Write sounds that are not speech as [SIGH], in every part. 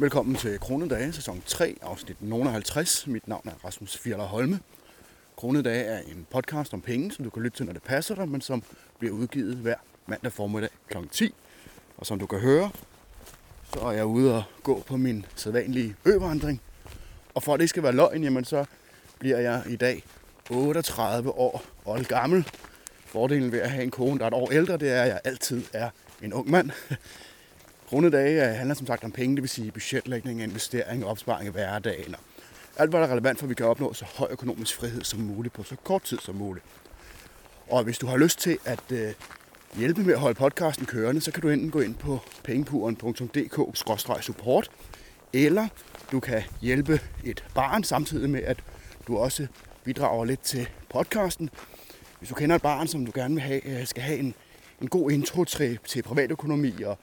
Velkommen til Kronedage, sæson 3, afsnit 50. Mit navn er Rasmus Fjeller Holme. Kronedage er en podcast om penge, som du kan lytte til, når det passer dig, men som bliver udgivet hver mandag formiddag kl. 10. Og som du kan høre, så er jeg ude og gå på min sædvanlige øvandring. Og for at det ikke skal være løgn, jamen så bliver jeg i dag 38 år old gammel. Fordelen ved at have en kone, der er et år ældre, det er, at jeg altid er en ung mand. Runde dage handler som sagt om penge, det vil sige budgetlægning, investering, opsparing i hverdagen og alt, hvad der er relevant for, at vi kan opnå så høj økonomisk frihed som muligt på så kort tid som muligt. Og hvis du har lyst til at øh, hjælpe med at holde podcasten kørende, så kan du enten gå ind på pengepuren.dk-support, eller du kan hjælpe et barn samtidig med, at du også bidrager lidt til podcasten. Hvis du kender et barn, som du gerne vil have, øh, skal have en, en god intro til, til privatøkonomi og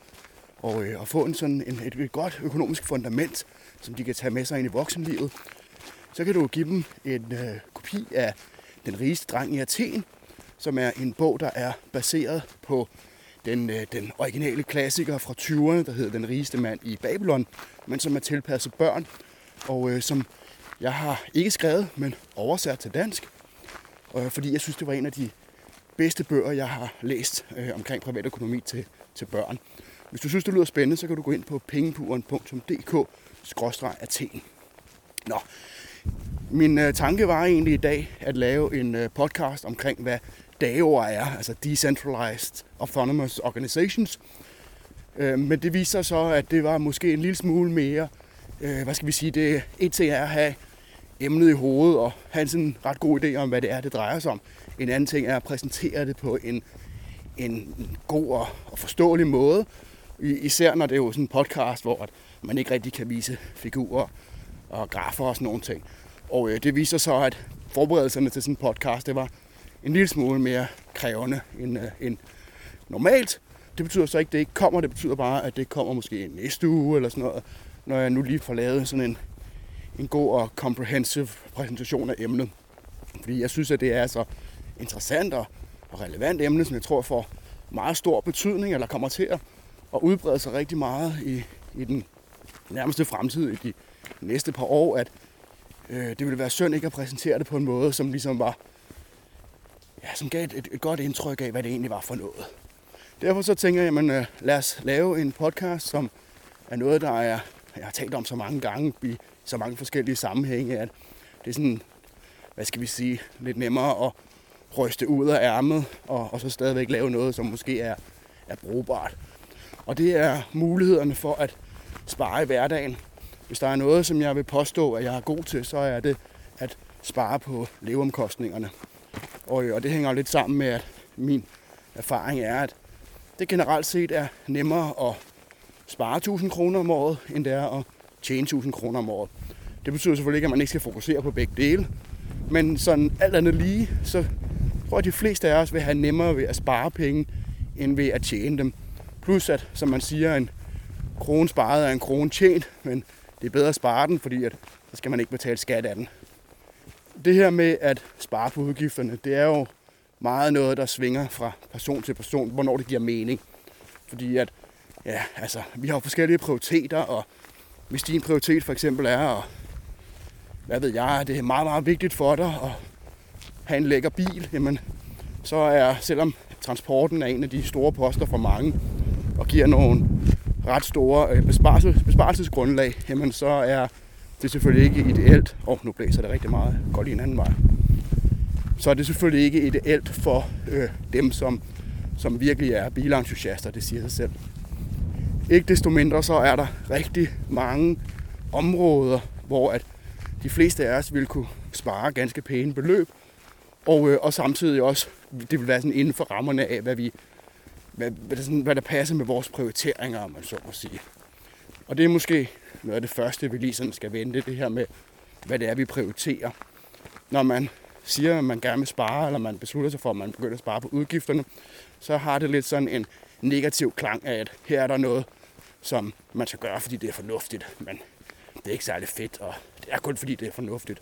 og, øh, og få en sådan en, et, et godt økonomisk fundament, som de kan tage med sig ind i voksenlivet, så kan du give dem en øh, kopi af Den rigeste dreng i Athen, som er en bog, der er baseret på den, øh, den originale klassiker fra 20'erne, der hedder Den rigeste mand i Babylon, men som er tilpasset børn, og øh, som jeg har ikke skrevet, men oversat til dansk, øh, fordi jeg synes, det var en af de bedste bøger, jeg har læst øh, omkring privatøkonomi til, til børn. Hvis du synes, det lyder spændende, så kan du gå ind på pengepuren.dk-athen. Nå, min øh, tanke var egentlig i dag at lave en øh, podcast omkring, hvad DAO er, altså Decentralized Autonomous Organizations. Øh, men det viser så, at det var måske en lille smule mere, øh, hvad skal vi sige, det et ting er at have emnet i hovedet og have en ret god idé om, hvad det er, det drejer sig om. En anden ting er at præsentere det på en, en god og, og forståelig måde, Især når det er jo sådan en podcast, hvor man ikke rigtig kan vise figurer og grafer og sådan nogle ting. Og øh, det viser så, at forberedelserne til sådan en podcast, det var en lille smule mere krævende end, øh, end normalt. Det betyder så ikke, at det ikke kommer. Det betyder bare, at det kommer måske næste uge eller sådan noget, når jeg nu lige får lavet sådan en, en god og comprehensive præsentation af emnet. Fordi jeg synes, at det er så interessant og, og relevant emne, som jeg tror får meget stor betydning, eller kommer til at og udbrede sig rigtig meget i, i den nærmeste fremtid, i de næste par år, at øh, det ville være synd ikke at præsentere det på en måde, som ligesom var, ja, som gav et, et godt indtryk af, hvad det egentlig var for noget. Derfor så tænker jeg, jamen, øh, lad os lave en podcast, som er noget, der er, jeg har talt om så mange gange i så mange forskellige sammenhænge, at det er sådan, hvad skal vi sige, lidt nemmere at ryste ud af ærmet, og, og så stadigvæk lave noget, som måske er, er brugbart. Og det er mulighederne for at spare i hverdagen. Hvis der er noget, som jeg vil påstå, at jeg er god til, så er det at spare på leveomkostningerne. Og, og det hænger lidt sammen med, at min erfaring er, at det generelt set er nemmere at spare 1000 kroner om året, end det er at tjene 1000 kroner om året. Det betyder selvfølgelig ikke, at man ikke skal fokusere på begge dele. Men sådan alt andet lige, så tror jeg, at de fleste af os vil have nemmere ved at spare penge, end ved at tjene dem. Plus at, som man siger, en krone sparet er en krone tjent, men det er bedre at spare den, fordi at, så skal man ikke betale skat af den. Det her med at spare på udgifterne, det er jo meget noget, der svinger fra person til person, hvornår det giver mening. Fordi at, ja, altså, vi har jo forskellige prioriteter, og hvis din prioritet for eksempel er, at, hvad ved jeg, det er meget, meget vigtigt for dig at have en lækker bil, jamen, så er, selvom transporten er en af de store poster for mange, og giver nogle ret store øh, besparelses, besparelsesgrundlag, jamen så er det selvfølgelig ikke ideelt. Og oh, nu blæser det rigtig meget. Går lige en anden vej. Så er det selvfølgelig ikke ideelt for øh, dem, som, som virkelig er bilentusiaster, det siger sig selv. Ikke desto mindre så er der rigtig mange områder, hvor at de fleste af os vil kunne spare ganske pæne beløb, og, øh, og samtidig også, det vil være sådan inden for rammerne af, hvad vi hvad, hvad, der, sådan, hvad der passer med vores prioriteringer, om man så må sige. Og det er måske noget af det første, vi lige sådan skal vente, det her med, hvad det er, vi prioriterer. Når man siger, at man gerne vil spare, eller man beslutter sig for, at man begynder at spare på udgifterne, så har det lidt sådan en negativ klang af, at her er der noget, som man skal gøre, fordi det er fornuftigt, men det er ikke særlig fedt, og det er kun fordi, det er fornuftigt.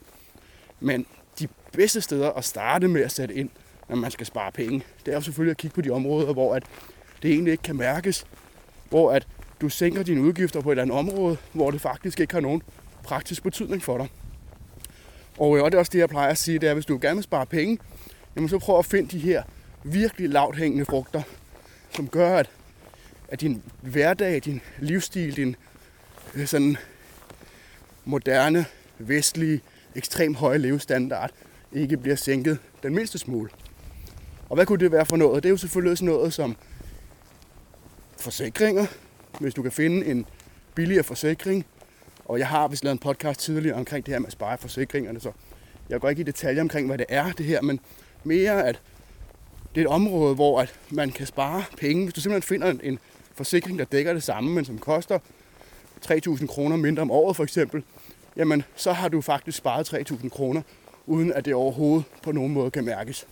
Men de bedste steder at starte med at sætte ind, når man skal spare penge, det er jo selvfølgelig at kigge på de områder, hvor at det egentlig ikke kan mærkes, hvor at du sænker dine udgifter på et eller andet område, hvor det faktisk ikke har nogen praktisk betydning for dig. Og, øh, og det er også det, jeg plejer at sige, det er, at hvis du gerne vil spare penge, jamen så prøv at finde de her virkelig lavt hængende frugter, som gør, at, at din hverdag, din livsstil, din øh, sådan moderne, vestlige, ekstrem høje levestandard ikke bliver sænket den mindste smule. Og hvad kunne det være for noget? Det er jo selvfølgelig sådan noget som forsikringer. Hvis du kan finde en billigere forsikring, og jeg har vist lavet en podcast tidligere omkring det her med at spare forsikringerne, så jeg går ikke i detaljer omkring, hvad det er det her, men mere at det er et område, hvor at man kan spare penge. Hvis du simpelthen finder en, en forsikring, der dækker det samme, men som koster 3.000 kroner mindre om året for eksempel, jamen så har du faktisk sparet 3.000 kroner, uden at det overhovedet på nogen måde kan mærkes.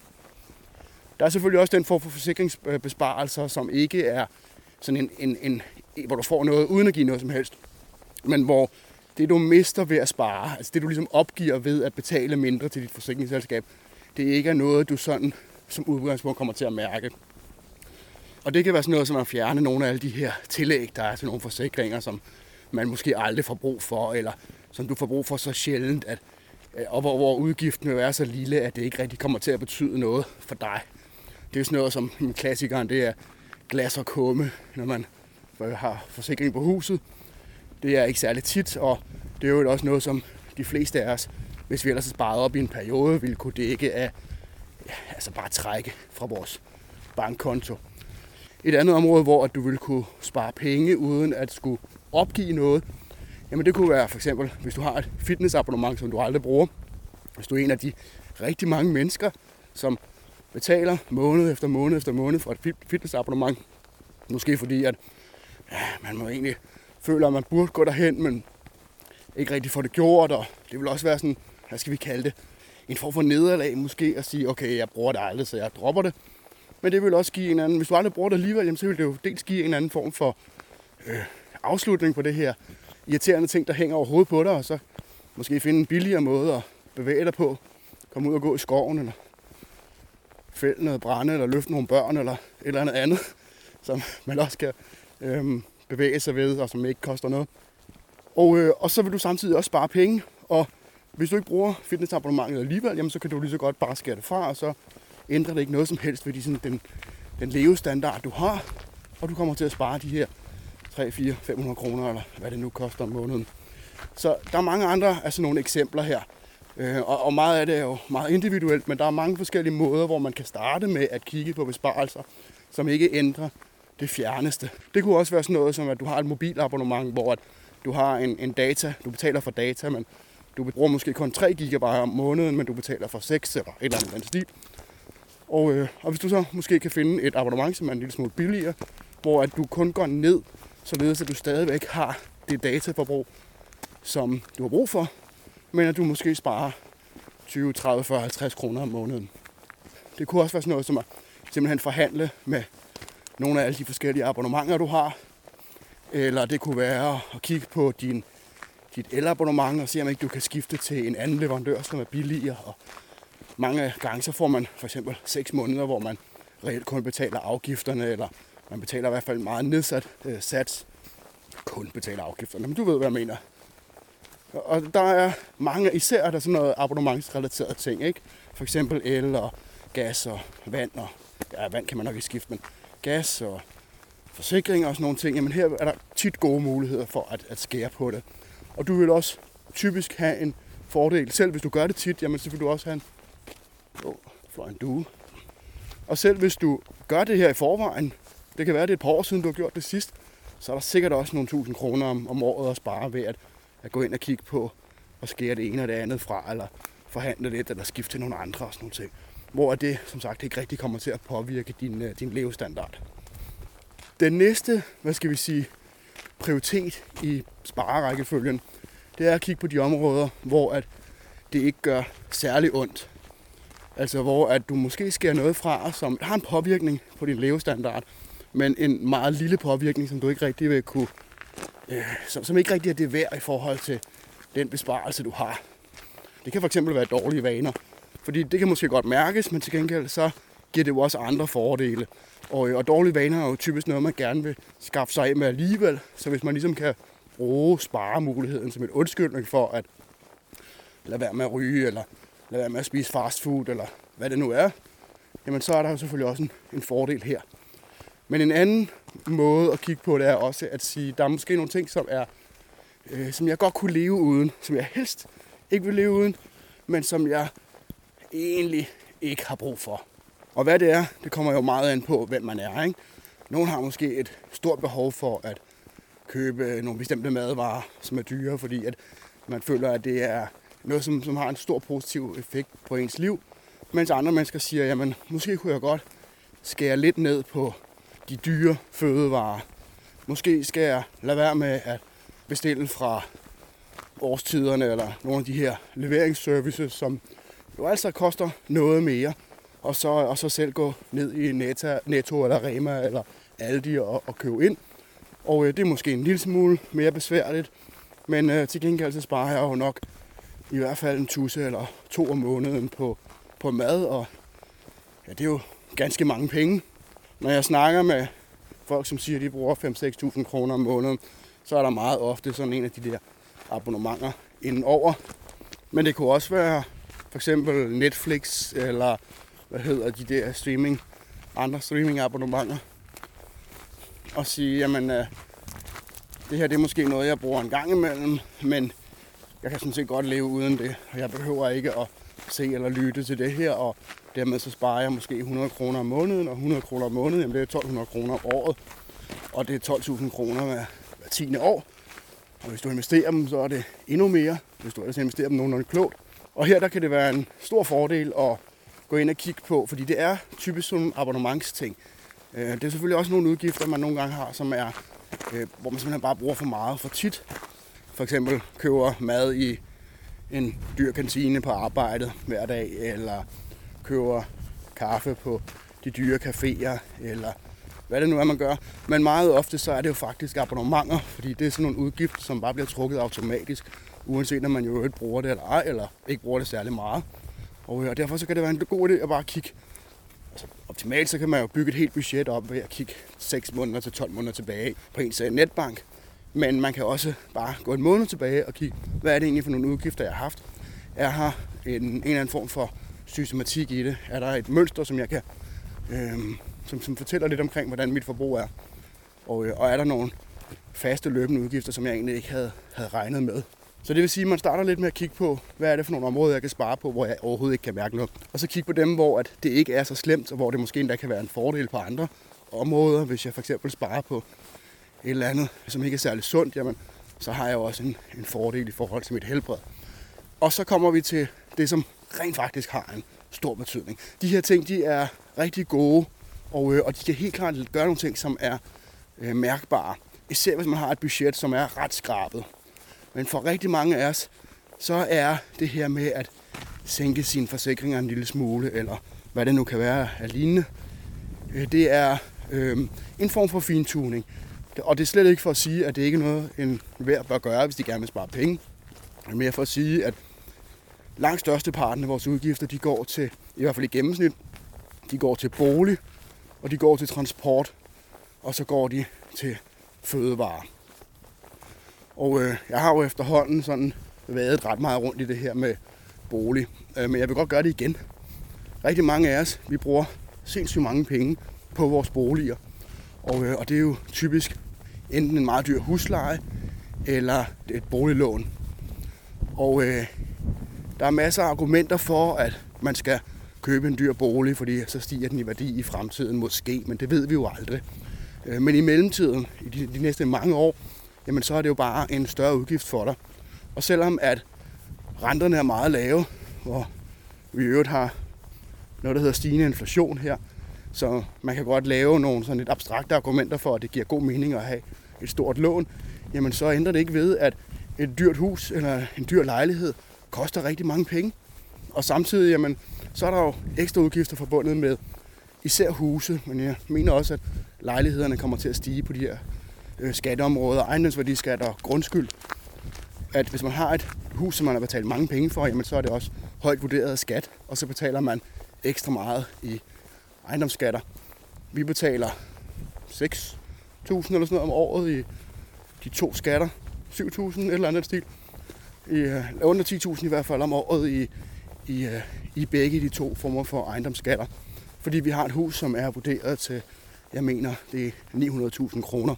Der er selvfølgelig også den form for forsikringsbesparelser, som ikke er sådan en, en, en, hvor du får noget uden at give noget som helst, men hvor det du mister ved at spare, altså det du ligesom opgiver ved at betale mindre til dit forsikringsselskab, det ikke er noget, du sådan som udgangspunkt kommer til at mærke. Og det kan være sådan noget som at fjerne nogle af alle de her tillæg, der er til nogle forsikringer, som man måske aldrig får brug for, eller som du får brug for så sjældent, at, og hvor, hvor udgiften vil være så lille, at det ikke rigtig kommer til at betyde noget for dig. Det er sådan noget som en klassiker, det er glas og kumme, når man har forsikring på huset. Det er ikke særlig tit, og det er jo også noget, som de fleste af os, hvis vi ellers har sparet op i en periode, ville kunne dække af ja, altså bare trække fra vores bankkonto. Et andet område, hvor du vil kunne spare penge uden at skulle opgive noget, jamen det kunne være for eksempel, hvis du har et fitnessabonnement, som du aldrig bruger. Hvis du er en af de rigtig mange mennesker, som betaler måned efter måned efter måned for et fitnessabonnement. Måske fordi, at ja, man må egentlig føler, at man burde gå derhen, men ikke rigtig få det gjort. Og det vil også være sådan, hvad skal vi kalde det, en form for nederlag måske at sige, okay, jeg bruger det aldrig, så jeg dropper det. Men det vil også give en anden, hvis du aldrig bruger det alligevel, jamen, så vil det jo dels give en anden form for øh, afslutning på det her irriterende ting, der hænger over hovedet på dig, og så måske finde en billigere måde at bevæge dig på. Komme ud og gå i skoven, eller fælde noget brænde, eller løfte nogle børn, eller et eller andet andet, [LAUGHS] som man også kan øhm, bevæge sig ved, og som ikke koster noget. Og, øh, og så vil du samtidig også spare penge, og hvis du ikke bruger fitnessabonnementet alligevel, jamen, så kan du lige så godt bare skære det fra, og så ændrer det ikke noget som helst ved de, sådan, den, den levestandard, du har, og du kommer til at spare de her 3, 4, 500 kroner, eller hvad det nu koster om måneden. Så der er mange andre altså nogle eksempler her, øh, og, og meget af det er jo meget individuelt, men der er mange forskellige måder, hvor man kan starte med at kigge på besparelser, som ikke ændrer det fjerneste. Det kunne også være sådan noget som, at du har et mobilabonnement, hvor at du har en, en data, du betaler for data, men du bruger måske kun 3 GB om måneden, men du betaler for 6 eller et eller andet den stil. Og, øh, og hvis du så måske kan finde et abonnement, som er en lille smule billigere, hvor at du kun går ned, således at du stadigvæk har det dataforbrug, som du har brug for, men at du måske sparer 20, 30, 40, 50 kroner om måneden. Det kunne også være sådan noget som at simpelthen forhandle med nogle af alle de forskellige abonnementer, du har. Eller det kunne være at kigge på din, dit elabonnement og se, om ikke du kan skifte til en anden leverandør, som er billigere. Og mange gange så får man for eksempel 6 måneder, hvor man reelt kun betaler afgifterne, eller man betaler i hvert fald meget nedsat øh, sats. Kun betaler afgifterne, men du ved, hvad jeg mener. Og der er mange, især der sådan noget abonnementsrelateret ting, ikke? For eksempel el og gas og vand og ja, vand kan man nok ikke skifte, men gas og forsikring og sådan nogle ting, jamen her er der tit gode muligheder for at, at skære på det. Og du vil også typisk have en fordel, selv hvis du gør det tit, jamen så vil du også have en, oh, fløj en due. Og selv hvis du gør det her i forvejen, det kan være, det er et par år siden, du har gjort det sidst, så er der sikkert også nogle tusind kroner om, om året at spare ved at, at gå ind og kigge på og skære det ene og det andet fra, eller forhandle lidt, eller skifte til nogle andre og sådan nogle ting. Hvor det, som sagt, ikke rigtig kommer til at påvirke din, øh, din levestandard. Den næste, hvad skal vi sige, prioritet i sparerækkefølgen, det er at kigge på de områder, hvor at det ikke gør særlig ondt. Altså hvor at du måske skærer noget fra, som har en påvirkning på din levestandard, men en meget lille påvirkning, som du ikke rigtig vil kunne, øh, som, som ikke rigtig er det værd i forhold til den besparelse, du har. Det kan fx være dårlige vaner, fordi det kan måske godt mærkes, men til gengæld så giver det jo også andre fordele. Og, øh, og dårlige vaner er jo typisk noget, man gerne vil skaffe sig af med alligevel. Så hvis man ligesom kan bruge sparemuligheden som et undskyldning for at lade være med at ryge, eller lade være med at spise fast food, eller hvad det nu er, jamen så er der jo selvfølgelig også en, en fordel her. Men en anden måde at kigge på det er også at sige, der er måske nogle ting, som er øh, som jeg godt kunne leve uden, som jeg helst ikke vil leve uden, men som jeg egentlig ikke har brug for. Og hvad det er, det kommer jo meget an på, hvem man er. Ikke? Nogle har måske et stort behov for at købe nogle bestemte madvarer, som er dyre, fordi at man føler, at det er noget, som, som har en stor positiv effekt på ens liv. Mens andre mennesker siger, jamen måske kunne jeg godt skære lidt ned på de dyre fødevarer. Måske skal jeg lade være med at bestille fra årstiderne eller nogle af de her leveringsservices, som jo altså koster noget mere. Og så, og så selv gå ned i Neta, Netto eller Rema eller Aldi og, og købe ind. Og øh, det er måske en lille smule mere besværligt, men øh, til gengæld så sparer jeg jo nok i hvert fald en tusse eller to om måneden på, på mad, og ja, det er jo ganske mange penge. Når jeg snakker med folk, som siger, at de bruger 5-6.000 kroner om måneden, så er der meget ofte sådan en af de der abonnementer indenover. Men det kunne også være for eksempel Netflix, eller hvad hedder de der streaming, andre streaming abonnementer. Og sige, jamen, øh, det her det er måske noget, jeg bruger en gang imellem, men jeg kan sådan set godt leve uden det. Og jeg behøver ikke at se eller lytte til det her, og dermed så sparer jeg måske 100 kroner om måneden, og 100 kroner om måneden, jamen det er 1200 kroner om året, og det er 12.000 kroner hver, hver 10. år. Og hvis du investerer dem, så er det endnu mere, hvis du ellers investerer dem nogenlunde klogt. Og her der kan det være en stor fordel at gå ind og kigge på, fordi det er typisk sådan en abonnementsting. Øh, det er selvfølgelig også nogle udgifter, man nogle gange har, som er, øh, hvor man simpelthen bare bruger for meget for tit. For eksempel køber mad i en dyr kantine på arbejdet hver dag, eller køber kaffe på de dyre caféer, eller hvad det nu er, man gør. Men meget ofte så er det jo faktisk abonnementer, fordi det er sådan nogle udgifter, som bare bliver trukket automatisk, uanset om man jo ikke bruger det eller ej, eller ikke bruger det særlig meget. Og, øh, og derfor så kan det være en god idé at bare kigge. Altså, optimalt så kan man jo bygge et helt budget op ved at kigge 6 måneder til 12 måneder tilbage på ens øh, netbank. Men man kan også bare gå en måned tilbage og kigge, hvad er det egentlig for nogle udgifter, jeg har haft. Er har en, en eller anden form for systematik i det? Er der et mønster, som jeg kan, øh, som, som fortæller lidt omkring, hvordan mit forbrug er? Og, øh, og er der nogle faste løbende udgifter, som jeg egentlig ikke havde, havde regnet med? Så det vil sige, at man starter lidt med at kigge på, hvad er det for nogle områder, jeg kan spare på, hvor jeg overhovedet ikke kan mærke noget. Og så kigge på dem, hvor at det ikke er så slemt, og hvor det måske endda kan være en fordel på andre områder. Hvis jeg for eksempel sparer på et eller andet, som ikke er særlig sundt, jamen, så har jeg også en, en fordel i forhold til mit helbred. Og så kommer vi til det, som rent faktisk har en stor betydning. De her ting, de er rigtig gode, og, øh, og de kan helt klart gøre nogle ting, som er øh, mærkbare. Især hvis man har et budget, som er ret skrabet. Men for rigtig mange af os, så er det her med at sænke sine forsikringer en lille smule, eller hvad det nu kan være af lignende, øh, det er øh, en form for fintuning. Og det er slet ikke for at sige, at det ikke er noget, en hver bør gøre, hvis de gerne vil spare penge. Men mere for at sige, at langt størsteparten af vores udgifter, de går til, i hvert fald i gennemsnit, de går til bolig, og de går til transport, og så går de til fødevarer. Og øh, jeg har jo efterhånden sådan været ret meget rundt i det her med bolig. Øh, men jeg vil godt gøre det igen. Rigtig mange af os, vi bruger sindssygt mange penge på vores boliger. Og, øh, og det er jo typisk enten en meget dyr husleje, eller et boliglån. Og øh, der er masser af argumenter for, at man skal købe en dyr bolig, fordi så stiger den i værdi i fremtiden måske, men det ved vi jo aldrig. Øh, men i mellemtiden, i de, de næste mange år, jamen så er det jo bare en større udgift for dig. Og selvom at renterne er meget lave, hvor vi i øvrigt har noget, der hedder stigende inflation her, så man kan godt lave nogle sådan lidt abstrakte argumenter for, at det giver god mening at have et stort lån, jamen så ændrer det ikke ved, at et dyrt hus eller en dyr lejlighed koster rigtig mange penge. Og samtidig, jamen, så er der jo ekstra udgifter forbundet med især huse, men jeg mener også, at lejlighederne kommer til at stige på de her øh, skatteområder, ejendomsværdiskat og grundskyld. At hvis man har et hus, som man har betalt mange penge for, jamen så er det også højt vurderet af skat, og så betaler man ekstra meget i ejendomsskatter. Vi betaler 6.000 eller sådan noget om året i de to skatter. 7.000 eller andet stil. I, øh, under 10.000 i hvert fald om året i, i, øh, i begge de to former for ejendomsskatter. Fordi vi har et hus, som er vurderet til, jeg mener, det er 900.000 kroner.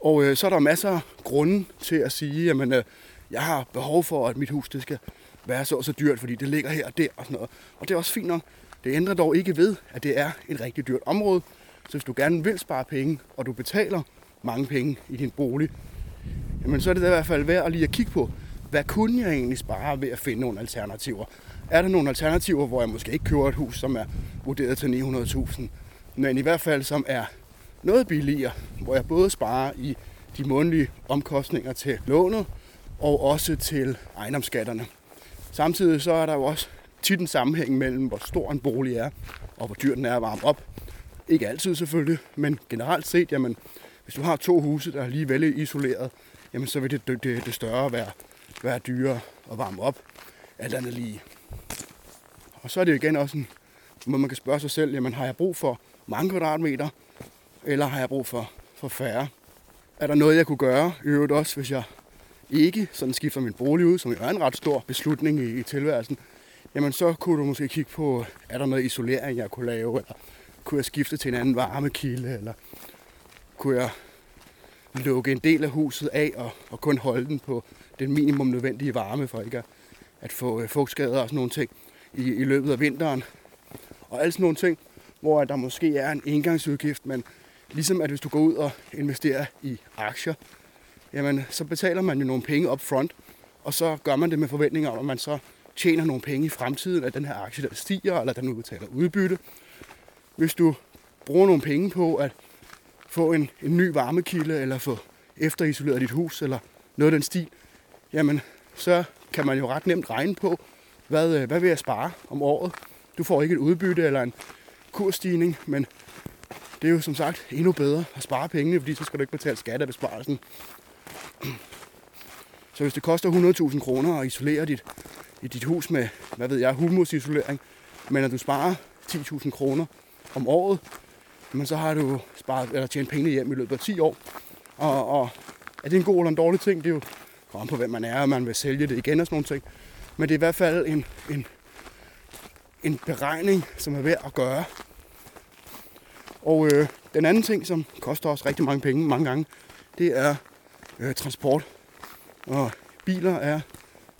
Og øh, så er der masser af grunde til at sige, at øh, jeg har behov for, at mit hus det skal være så så dyrt, fordi det ligger her og der og sådan noget. Og det er også fint nok. Det ændrer dog ikke ved, at det er et rigtig dyrt område. Så hvis du gerne vil spare penge, og du betaler mange penge i din bolig, jamen så er det da i hvert fald værd at lige at kigge på, hvad kunne jeg egentlig spare ved at finde nogle alternativer? Er der nogle alternativer, hvor jeg måske ikke køber et hus, som er vurderet til 900.000, men i hvert fald som er noget billigere, hvor jeg både sparer i de månedlige omkostninger til lånet og også til ejendomsskatterne. Samtidig så er der jo også tit en sammenhæng mellem, hvor stor en bolig er, og hvor dyr den er at varme op. Ikke altid selvfølgelig, men generelt set, jamen, hvis du har to huse, der er lige vel isoleret, jamen, så vil det, det, det større være, være dyrere at varme op, alt andet lige. Og så er det jo igen også en, hvor man kan spørge sig selv, jamen har jeg brug for mange kvadratmeter, eller har jeg brug for, for færre? Er der noget, jeg kunne gøre, i øvrigt også, hvis jeg ikke sådan skifter min bolig ud, som jo er en ret stor beslutning i, i tilværelsen, jamen så kunne du måske kigge på, er der noget isolering, jeg kunne lave, eller kunne jeg skifte til en anden varmekilde, eller kunne jeg lukke en del af huset af og, og kun holde den på den minimum nødvendige varme, for ikke at, at få øh, fugtskader og sådan nogle ting i, i løbet af vinteren. Og alle sådan nogle ting, hvor der måske er en engangsudgift, men ligesom at hvis du går ud og investerer i aktier, jamen så betaler man jo nogle penge up front, og så gør man det med forventninger om, at man så tjener nogle penge i fremtiden, at den her aktie der stiger, eller den udbetaler udbytte. Hvis du bruger nogle penge på at få en, en ny varmekilde, eller få efterisoleret dit hus, eller noget af den stil, jamen så kan man jo ret nemt regne på, hvad, øh, hvad vil jeg spare om året. Du får ikke et udbytte eller en kursstigning, men det er jo som sagt endnu bedre at spare pengene, fordi så skal du ikke betale skat af besparelsen. Så hvis det koster 100.000 kroner at isolere dit, i dit hus med, hvad ved jeg, humusisolering, men at du sparer 10.000 kroner om året, men så har du sparet, eller tjent penge hjem i løbet af 10 år. Og, og er det en god eller en dårlig ting? Det er jo kommer på, hvem man er, og man vil sælge det igen og sådan nogle ting. Men det er i hvert fald en, en, en beregning, som er værd at gøre. Og øh, den anden ting, som koster os rigtig mange penge mange gange, det er øh, transport. Og biler er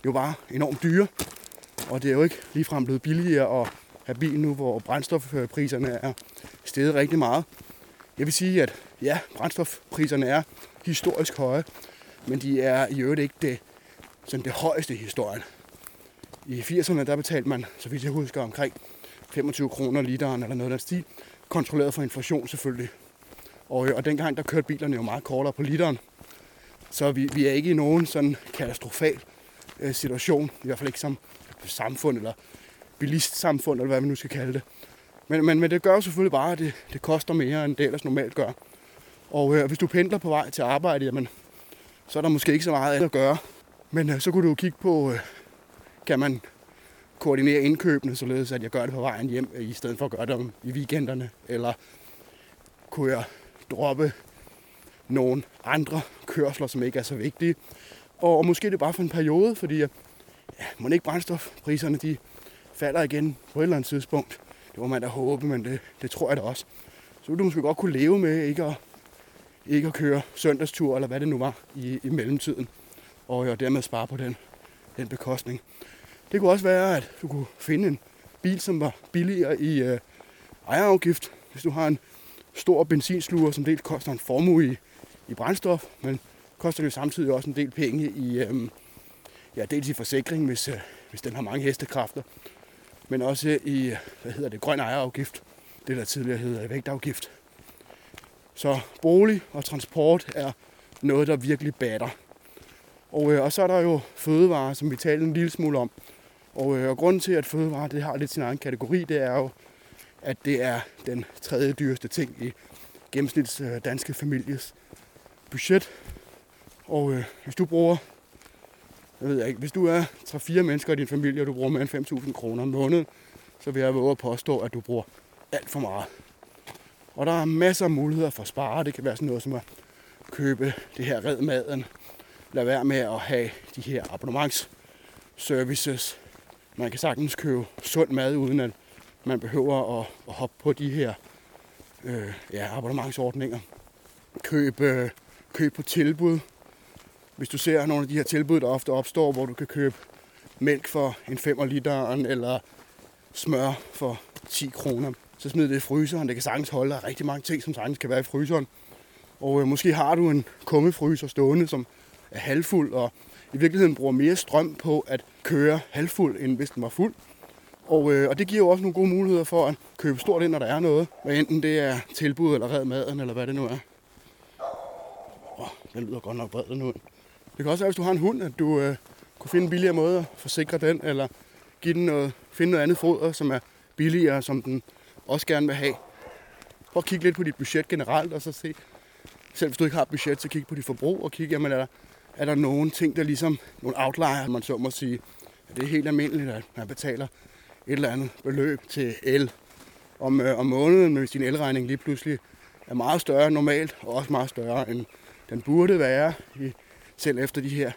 jo bare enormt dyre, og det er jo ikke ligefrem blevet billigere at have bil nu, hvor brændstofpriserne er steget rigtig meget. Jeg vil sige, at ja, brændstofpriserne er historisk høje, men de er i øvrigt ikke det, sådan det højeste i historien. I 80'erne der betalte man, så vidt jeg husker, omkring 25 kroner literen eller noget af den stil. Kontrolleret for inflation selvfølgelig. Og, og dengang der kørte bilerne jo meget kortere på literen. Så vi, vi er ikke i nogen sådan katastrofal øh, situation, i hvert fald ikke som samfund eller bilistsamfund, eller hvad man nu skal kalde det. Men, men, men det gør jo selvfølgelig bare, at det, det koster mere, end det ellers normalt gør. Og øh, hvis du pendler på vej til arbejde, jamen, så er der måske ikke så meget at gøre. Men øh, så kunne du jo kigge på, øh, kan man koordinere indkøbene, således at jeg gør det på vejen hjem, øh, i stedet for at gøre det i weekenderne. Eller kunne jeg droppe nogle andre kørsler, som ikke er så vigtige. Og, og måske det bare for en periode, fordi øh, ja, må ikke brændstofpriserne de falder igen på et eller andet tidspunkt. Det må man da håbe, men det, det tror jeg da også. Så ville du måske godt kunne leve med ikke at, ikke at køre søndagstur, eller hvad det nu var, i, i mellemtiden. Og, jo, dermed spare på den, den bekostning. Det kunne også være, at du kunne finde en bil, som var billigere i øh, ejerafgift. Hvis du har en stor benzinsluger, som dels koster en formue i, i brændstof, men koster det samtidig også en del penge i, øh, ja, dels i forsikring, hvis, øh, hvis den har mange hestekræfter, men også i, hvad hedder det, grøn ejerafgift, det der tidligere hedder vægtafgift. Så bolig og transport er noget, der virkelig batter. Og, øh, og så er der jo fødevarer, som vi talte en lille smule om. Og, øh, og grunden til, at fødevarer det har lidt sin egen kategori, det er jo, at det er den tredje dyreste ting i gennemsnits øh, danske families budget. Og øh, hvis du bruger, jeg ved ikke, hvis du er 3-4 mennesker i din familie, og du bruger mere end 5.000 kroner om måneden, så vil jeg våge at påstå, at du bruger alt for meget. Og der er masser af muligheder for at spare. Det kan være sådan noget som at købe det her red maden. Lad være med at have de her abonnementsservices. Man kan sagtens købe sund mad, uden at man behøver at, at hoppe på de her øh, ja, abonnementsordninger. Køb, øh, køb på tilbud. Hvis du ser nogle af de her tilbud, der ofte opstår, hvor du kan købe mælk for en 5 literen, eller smør for 10 kroner, så smid det i fryseren. Det kan sagtens holde. Der rigtig mange ting, som sagtens kan være i fryseren. Og øh, måske har du en kummefryser stående, som er halvfuld, og i virkeligheden bruger mere strøm på at køre halvfuld, end hvis den var fuld. Og, øh, og det giver jo også nogle gode muligheder for at købe stort ind, når der er noget. Hvad enten det er tilbud eller red maden, eller hvad det nu er. Åh, den lyder godt nok bred, den hund. Det kan også være, hvis du har en hund, at du øh, kunne finde en billigere måde at forsikre den, eller give den noget, finde noget andet foder, som er billigere, som den også gerne vil have. Prøv at kigge lidt på dit budget generelt, og så se, selv hvis du ikke har budget, så kig på dit forbrug, og kig, jamen er der, er der nogle ting, der ligesom, nogle outlier, man så må sige, at det er helt almindeligt, at man betaler et eller andet beløb til el om, øh, om måneden, men hvis din elregning lige pludselig er meget større end normalt, og også meget større end den burde være, i, selv efter de her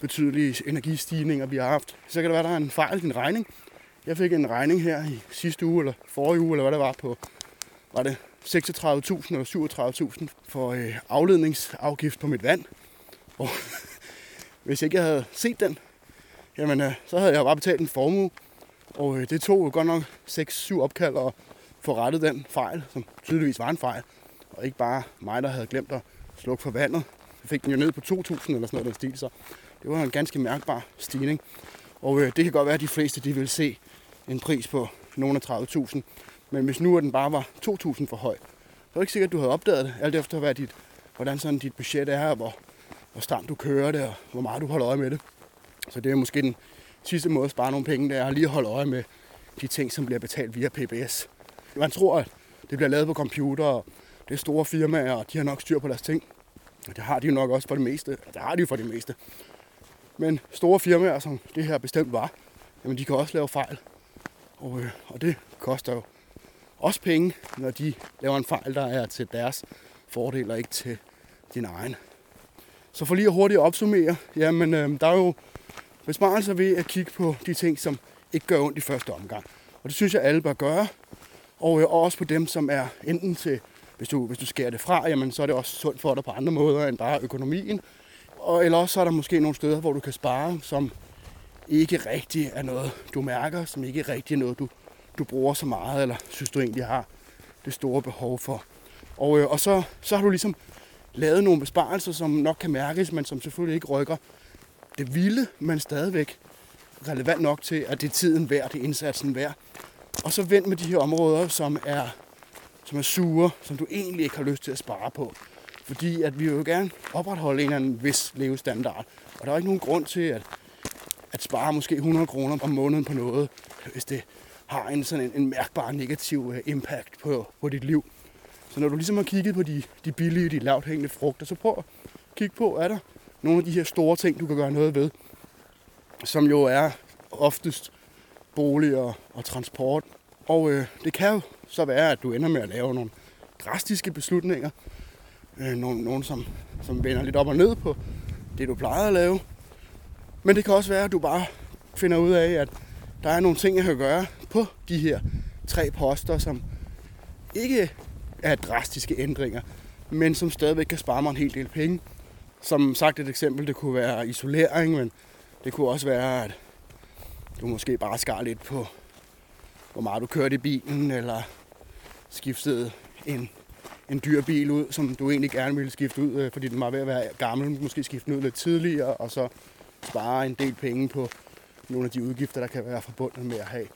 betydelige energistigninger, vi har haft, så kan det være, der er en fejl i din regning. Jeg fik en regning her i sidste uge, eller forrige uge, eller hvad det var, på var det 36.000 eller 37.000 for øh, afledningsafgift på mit vand. Og [LAUGHS] hvis ikke jeg havde set den, jamen, øh, så havde jeg bare betalt en formue. Og øh, det tog godt nok 6-7 opkald at få rettet den fejl, som tydeligvis var en fejl. Og ikke bare mig, der havde glemt at slukke for vandet. Så fik den jo ned på 2.000 eller sådan noget den stil, så det var en ganske mærkbar stigning. Og øh, det kan godt være, at de fleste de vil se en pris på nogle af 30.000. Men hvis nu den bare var 2.000 for høj, så er det ikke sikkert, at du havde opdaget det, alt efter hvad dit, hvordan sådan dit budget er, og hvor, hvor stramt du kører det, og hvor meget du holder øje med det. Så det er måske den sidste måde at spare nogle penge, det er lige at holde øje med de ting, som bliver betalt via PBS. Man tror, at det bliver lavet på computer, og det er store firmaer, og de har nok styr på deres ting. Og det har de jo nok også for det meste. Det har de jo for det meste. Men store firmaer, som det her bestemt var, jamen de kan også lave fejl. Og, øh, og det koster jo også penge, når de laver en fejl, der er til deres fordel og ikke til din egen. Så for lige at hurtigt opsummere, jamen øh, der er jo besparelser ved at kigge på de ting, som ikke gør ondt i første omgang. Og det synes jeg, alle bør gøre. Og øh, også på dem, som er enten til, hvis du, hvis du skærer det fra, jamen så er det også sundt for dig på andre måder end bare økonomien. Og eller også så er der måske nogle steder, hvor du kan spare, som ikke rigtig er noget, du mærker, som ikke rigtig er noget, du, du bruger så meget, eller synes du egentlig har det store behov for. Og, øh, og så, så har du ligesom lavet nogle besparelser, som nok kan mærkes, men som selvfølgelig ikke rykker det vilde, men stadigvæk relevant nok til, at det er tiden værd, det er indsatsen værd. Og så vend med de her områder, som er, som er sure, som du egentlig ikke har lyst til at spare på. Fordi at vi vil jo gerne opretholde en eller anden vis levestandard. Og der er ikke nogen grund til at, at spare måske 100 kroner om måneden på noget, hvis det har en sådan en, en mærkbar negativ øh, impact på, på dit liv. Så når du ligesom har kigget på de, de billige, de lavt hængende frugter, så prøv at kigge på, er der nogle af de her store ting, du kan gøre noget ved, som jo er oftest bolig og, og transport. Og øh, det kan jo så være, at du ender med at lave nogle drastiske beslutninger, øh, nogle, nogle som, som vender lidt op og ned på det, du plejede at lave. Men det kan også være, at du bare finder ud af, at der er nogle ting, jeg kan gøre på de her tre poster, som ikke er drastiske ændringer, men som stadigvæk kan spare mig en hel del penge. Som sagt et eksempel, det kunne være isolering, men det kunne også være, at du måske bare skar lidt på, hvor meget du kørte i bilen, eller skiftede en en dyr bil ud, som du egentlig gerne ville skifte ud, øh, fordi den var ved at være gammel, måske skifte den ud lidt tidligere, og så spare en del penge på nogle af de udgifter, der kan være forbundet med at have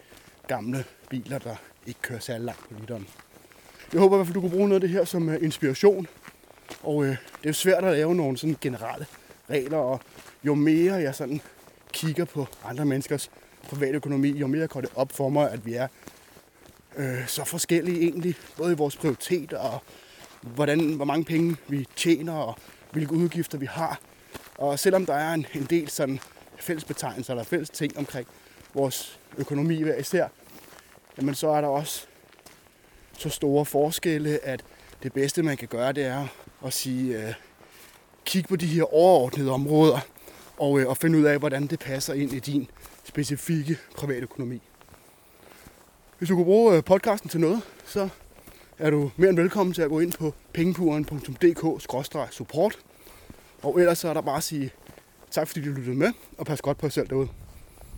gamle biler, der ikke kører særlig langt på literen. Jeg håber i hvert fald, du kunne bruge noget af det her som øh, inspiration. Og øh, det er jo svært at lave nogle sådan generelle regler, og jo mere jeg sådan kigger på andre menneskers privatøkonomi, jo mere går det op for mig, at vi er øh, så forskellige egentlig, både i vores prioriteter og hvordan, hvor mange penge vi tjener og hvilke udgifter vi har. Og selvom der er en, en del sådan fællesbetegnelser eller fælles ting omkring vores økonomi hver især, jamen så er der også så store forskelle, at det bedste, man kan gøre, det er at sige, øh, kig på de her overordnede områder, og, øh, og finde ud af, hvordan det passer ind i din specifikke privatøkonomi. Hvis du kunne bruge øh, podcasten til noget, så er du mere end velkommen til at gå ind på pengepuren.dk-support. Og ellers så er der bare at sige tak, fordi du lyttede med, og pas godt på jer selv derude.